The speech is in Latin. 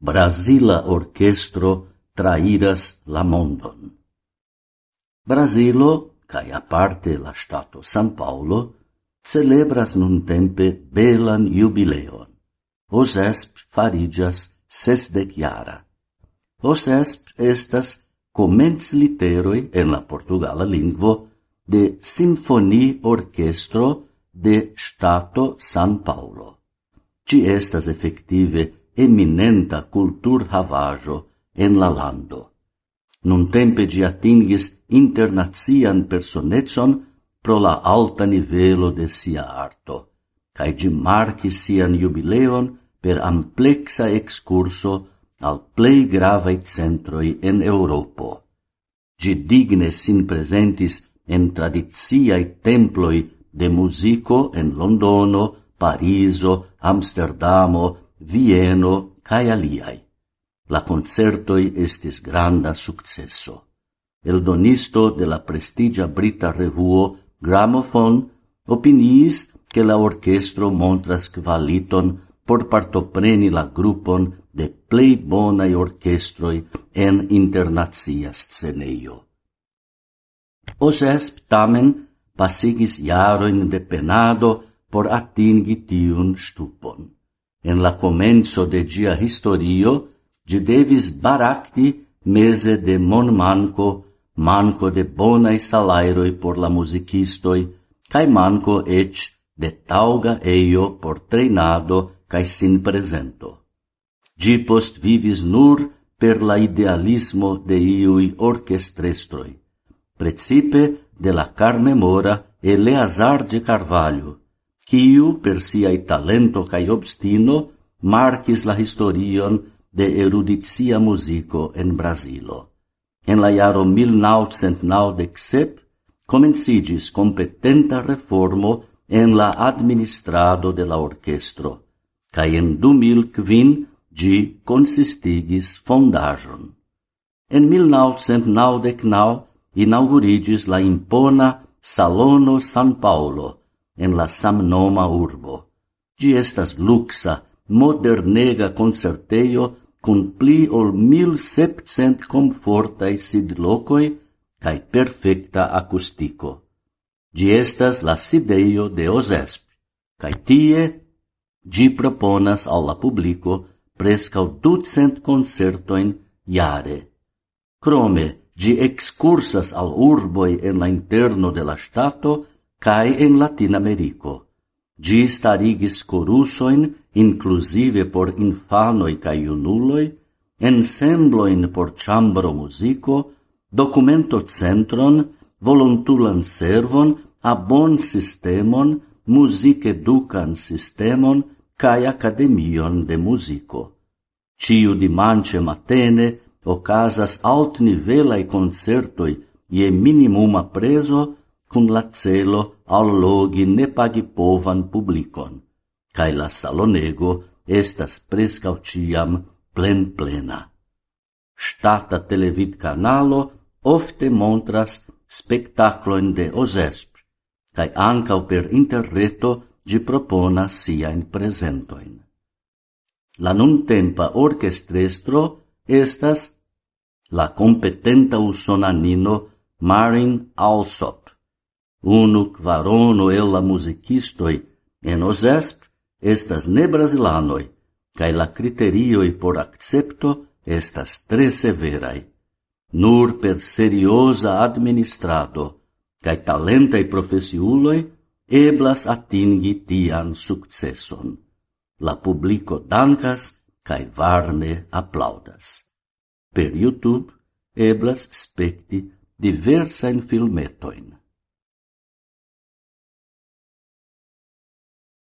Brasila orchestro trairas la mondon. Brasilo, cae aparte la stato San Paulo, celebras nun tempe belan jubileon. Osesp farigas sesdec iara. Osesp estas comenz literoi en la portugala lingvo de Sinfoni Orchestro de Stato San Paulo. Ci estas effective eminenta cultur havajo en la lando. Nun tempe gi atingis internazian personetson pro la alta nivelo de sia arto, cae gi marcis sian jubileon per amplexa excurso al plei gravae centroi en Europo. Gi digne sin presentis en tradiziae temploi de musico en Londono, Pariso, Amsterdamo, Vieno cae aliai. La concertoi estis granda successo. El donisto de la prestigia brita revuo Gramophone opiniis che la orchestro montras qualiton por partopreni la grupon de plei bonai orchestroi en internazia sceneio. Osesp tamen pasigis jaroin de penado por atingi tiun stupon. En la comenzo de gia historio, gi devis baracti mese de mon manco, manco de bonai salairoi por la musicistoi, cae manco ec de tauga eio por treinado cae sin presento. Gi post vivis nur per la idealismo de iui orchestrestroi, precipe de la carmemora Eleazar de Carvalho, quiu per siai talento cae obstino marcis la historion de eruditia musico en Brasilo. En la iaro 1997 comencigis competenta reformo en la administrado de la orchestro, cae en 2005 gi consistigis fondajon. En 1999 inaugurigis la impona Salono San Paulo en la samnoma urbo. Gi estas luxa, modernega concerteio cun pli ol 1700 comfortai sidlocoi cae perfecta acustico. Gi estas la sideio de Ozesp, cae tie gi proponas alla publico prescau ducent concertoin jare. Crome, gi excursas al urboi en la interno de la stato cae en Latin Americo. Gi starigis corusoin, inclusive por infanoi cae iunuloi, ensembloin por chambro musico, documento centron, voluntulan servon, abon sistemon, music educan sistemon, cae academion de musico. Ciu dimance matene ocasas alt nivelai concertoi ie minimuma preso cum la celo allogi ne pagi povan publicon, cae la salonego estas prescau ciam plen plena. Stata televid canalo ofte montras spectacloin de Ozesp, cae ancau per interreto gi proponas siain presentoin. La nun tempa orchestrestro estas la competenta usonanino Marin Alsop, Unu quarono el la musicistoi en osesp estas ne brasilanoi, cae la criterioi por accepto estas tre severai. Nur per seriosa administrado cae talentai profesiuloi eblas atingi tian successon. La publico dankas cae varme applaudas. Per YouTube eblas specti diversain filmetoin.